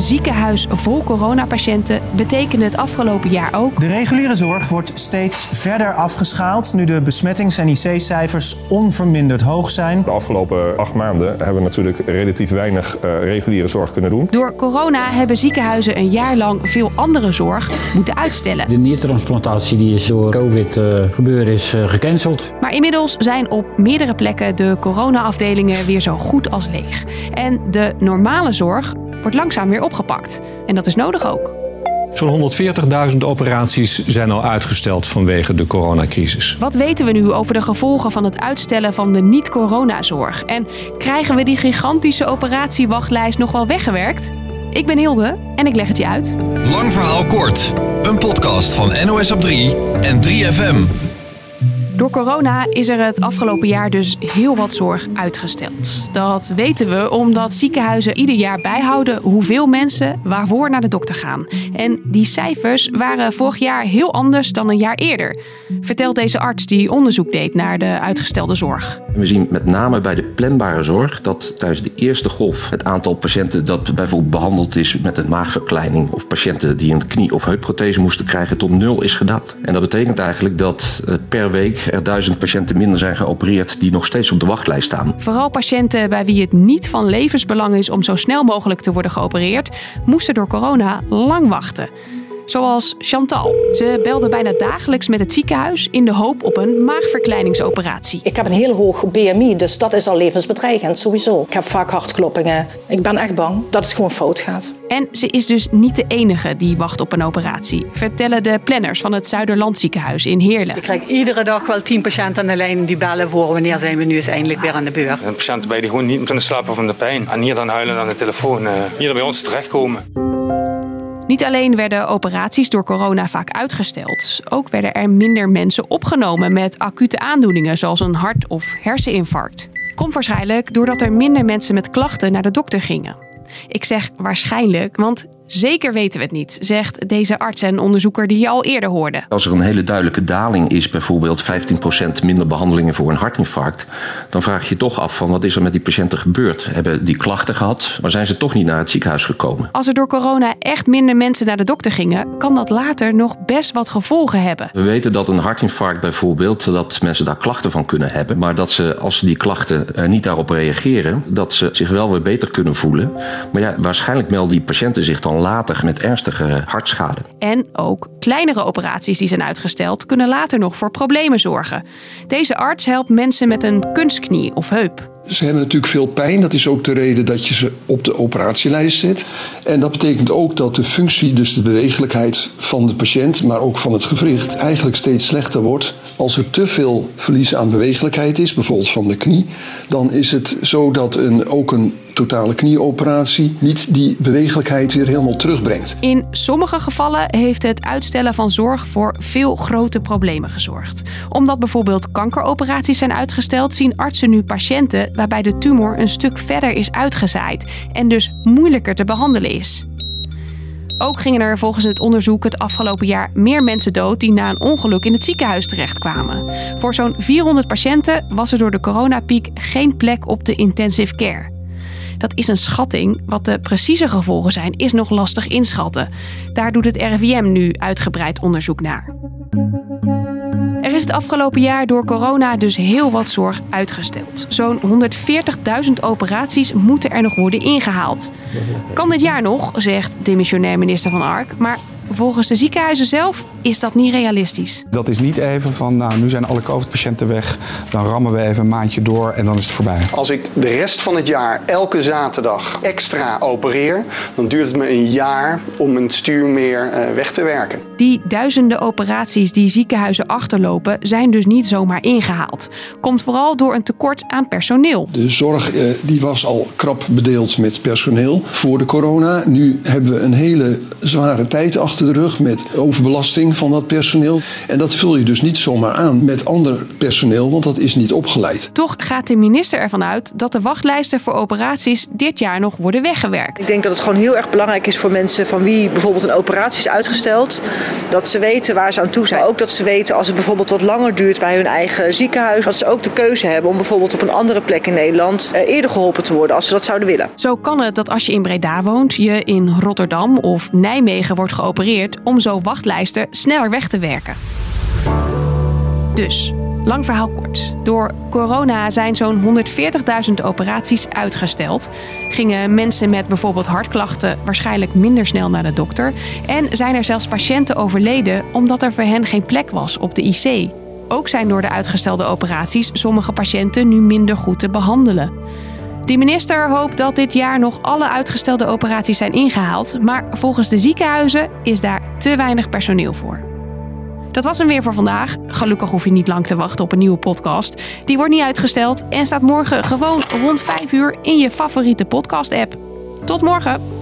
ziekenhuis vol coronapatiënten betekende het afgelopen jaar ook. De reguliere zorg wordt steeds verder afgeschaald nu de besmettings- en IC-cijfers onverminderd hoog zijn. De afgelopen acht maanden hebben we natuurlijk relatief weinig uh, reguliere zorg kunnen doen. Door corona hebben ziekenhuizen een jaar lang veel andere zorg moeten uitstellen. De niertransplantatie die is door COVID uh, gebeuren is uh, gecanceld. Maar inmiddels zijn op meerdere plekken de corona-afdelingen weer zo goed als leeg. En de normale zorg wordt langzaam weer opgepakt. En dat is nodig ook. Zo'n 140.000 operaties zijn al uitgesteld vanwege de coronacrisis. Wat weten we nu over de gevolgen van het uitstellen van de niet-coronazorg? En krijgen we die gigantische operatiewachtlijst nog wel weggewerkt? Ik ben Hilde en ik leg het je uit. Lang verhaal kort. Een podcast van NOS op 3 en 3FM. Door corona is er het afgelopen jaar dus heel wat zorg uitgesteld. Dat weten we omdat ziekenhuizen ieder jaar bijhouden hoeveel mensen waarvoor naar de dokter gaan. En die cijfers waren vorig jaar heel anders dan een jaar eerder, vertelt deze arts die onderzoek deed naar de uitgestelde zorg. We zien met name bij de planbare zorg dat tijdens de eerste golf het aantal patiënten dat bijvoorbeeld behandeld is met een maagverkleining of patiënten die een knie- of heupprothese moesten krijgen tot nul is gedaald. En dat betekent eigenlijk dat eh, per week er duizend patiënten minder zijn geopereerd die nog steeds op de wachtlijst staan. Vooral patiënten bij wie het niet van levensbelang is om zo snel mogelijk te worden geopereerd, moesten door corona lang wachten. Zoals Chantal. Ze belde bijna dagelijks met het ziekenhuis in de hoop op een maagverkleiningsoperatie. Ik heb een heel hoog BMI, dus dat is al levensbedreigend sowieso. Ik heb vaak hartkloppingen. Ik ben echt bang dat het gewoon fout gaat. En ze is dus niet de enige die wacht op een operatie, vertellen de planners van het Zuiderland ziekenhuis in Heerlen. Ik krijg iedere dag wel tien patiënten aan de lijn die bellen voor wanneer zijn we nu eens eindelijk weer aan de beurt. Er zijn patiënten bij die gewoon niet kunnen slapen van de pijn. En hier dan huilen aan de telefoon. Uh, hier bij ons terechtkomen. Niet alleen werden operaties door corona vaak uitgesteld, ook werden er minder mensen opgenomen met acute aandoeningen zoals een hart- of herseninfarct. Komt waarschijnlijk doordat er minder mensen met klachten naar de dokter gingen. Ik zeg waarschijnlijk, want zeker weten we het niet, zegt deze arts en onderzoeker die je al eerder hoorde. Als er een hele duidelijke daling is, bijvoorbeeld 15% minder behandelingen voor een hartinfarct, dan vraag je je toch af van wat is er met die patiënten gebeurd? Hebben die klachten gehad, maar zijn ze toch niet naar het ziekenhuis gekomen? Als er door corona echt minder mensen naar de dokter gingen, kan dat later nog best wat gevolgen hebben. We weten dat een hartinfarct bijvoorbeeld, dat mensen daar klachten van kunnen hebben, maar dat ze als ze die klachten niet daarop reageren, dat ze zich wel weer beter kunnen voelen. Maar ja, waarschijnlijk melden die patiënten zich dan later met ernstige hartschade. En ook kleinere operaties die zijn uitgesteld kunnen later nog voor problemen zorgen. Deze arts helpt mensen met een kunstknie of heup. Ze hebben natuurlijk veel pijn. Dat is ook de reden dat je ze op de operatielijst zet. En dat betekent ook dat de functie, dus de bewegelijkheid van de patiënt, maar ook van het gewricht, eigenlijk steeds slechter wordt. Als er te veel verlies aan bewegelijkheid is, bijvoorbeeld van de knie, dan is het zo dat een, ook een totale knieoperatie niet die bewegelijkheid weer helemaal terugbrengt. In sommige gevallen heeft het uitstellen van zorg voor veel grote problemen gezorgd. Omdat bijvoorbeeld kankeroperaties zijn uitgesteld, zien artsen nu patiënten waarbij de tumor een stuk verder is uitgezaaid en dus moeilijker te behandelen is. Ook gingen er volgens het onderzoek het afgelopen jaar meer mensen dood die na een ongeluk in het ziekenhuis terechtkwamen. Voor zo'n 400 patiënten was er door de coronapiek geen plek op de intensive care. Dat is een schatting. Wat de precieze gevolgen zijn, is nog lastig inschatten. Daar doet het RIVM nu uitgebreid onderzoek naar. Is het afgelopen jaar door corona dus heel wat zorg uitgesteld. Zo'n 140.000 operaties moeten er nog worden ingehaald. Kan dit jaar nog, zegt demissionair minister Van Ark, maar Volgens de ziekenhuizen zelf is dat niet realistisch. Dat is niet even van, nou, nu zijn alle COVID-patiënten weg, dan rammen we even een maandje door en dan is het voorbij. Als ik de rest van het jaar elke zaterdag extra opereer, dan duurt het me een jaar om een stuurmeer uh, weg te werken. Die duizenden operaties die ziekenhuizen achterlopen, zijn dus niet zomaar ingehaald. Komt vooral door een tekort aan personeel. De zorg uh, die was al krap bedeeld met personeel voor de corona. Nu hebben we een hele zware tijd achter achter de rug met overbelasting van dat personeel. En dat vul je dus niet zomaar aan met ander personeel, want dat is niet opgeleid. Toch gaat de minister ervan uit dat de wachtlijsten voor operaties dit jaar nog worden weggewerkt. Ik denk dat het gewoon heel erg belangrijk is voor mensen van wie bijvoorbeeld een operatie is uitgesteld, dat ze weten waar ze aan toe zijn. Maar ook dat ze weten als het bijvoorbeeld wat langer duurt bij hun eigen ziekenhuis, dat ze ook de keuze hebben om bijvoorbeeld op een andere plek in Nederland eh, eerder geholpen te worden als ze dat zouden willen. Zo kan het dat als je in Breda woont, je in Rotterdam of Nijmegen wordt geopereerd om zo wachtlijsten sneller weg te werken. Dus, lang verhaal kort. Door corona zijn zo'n 140.000 operaties uitgesteld. Gingen mensen met bijvoorbeeld hartklachten waarschijnlijk minder snel naar de dokter. En zijn er zelfs patiënten overleden omdat er voor hen geen plek was op de IC. Ook zijn door de uitgestelde operaties sommige patiënten nu minder goed te behandelen. De minister hoopt dat dit jaar nog alle uitgestelde operaties zijn ingehaald, maar volgens de ziekenhuizen is daar te weinig personeel voor. Dat was hem weer voor vandaag. Gelukkig hoef je niet lang te wachten op een nieuwe podcast. Die wordt niet uitgesteld en staat morgen gewoon rond 5 uur in je favoriete podcast-app. Tot morgen!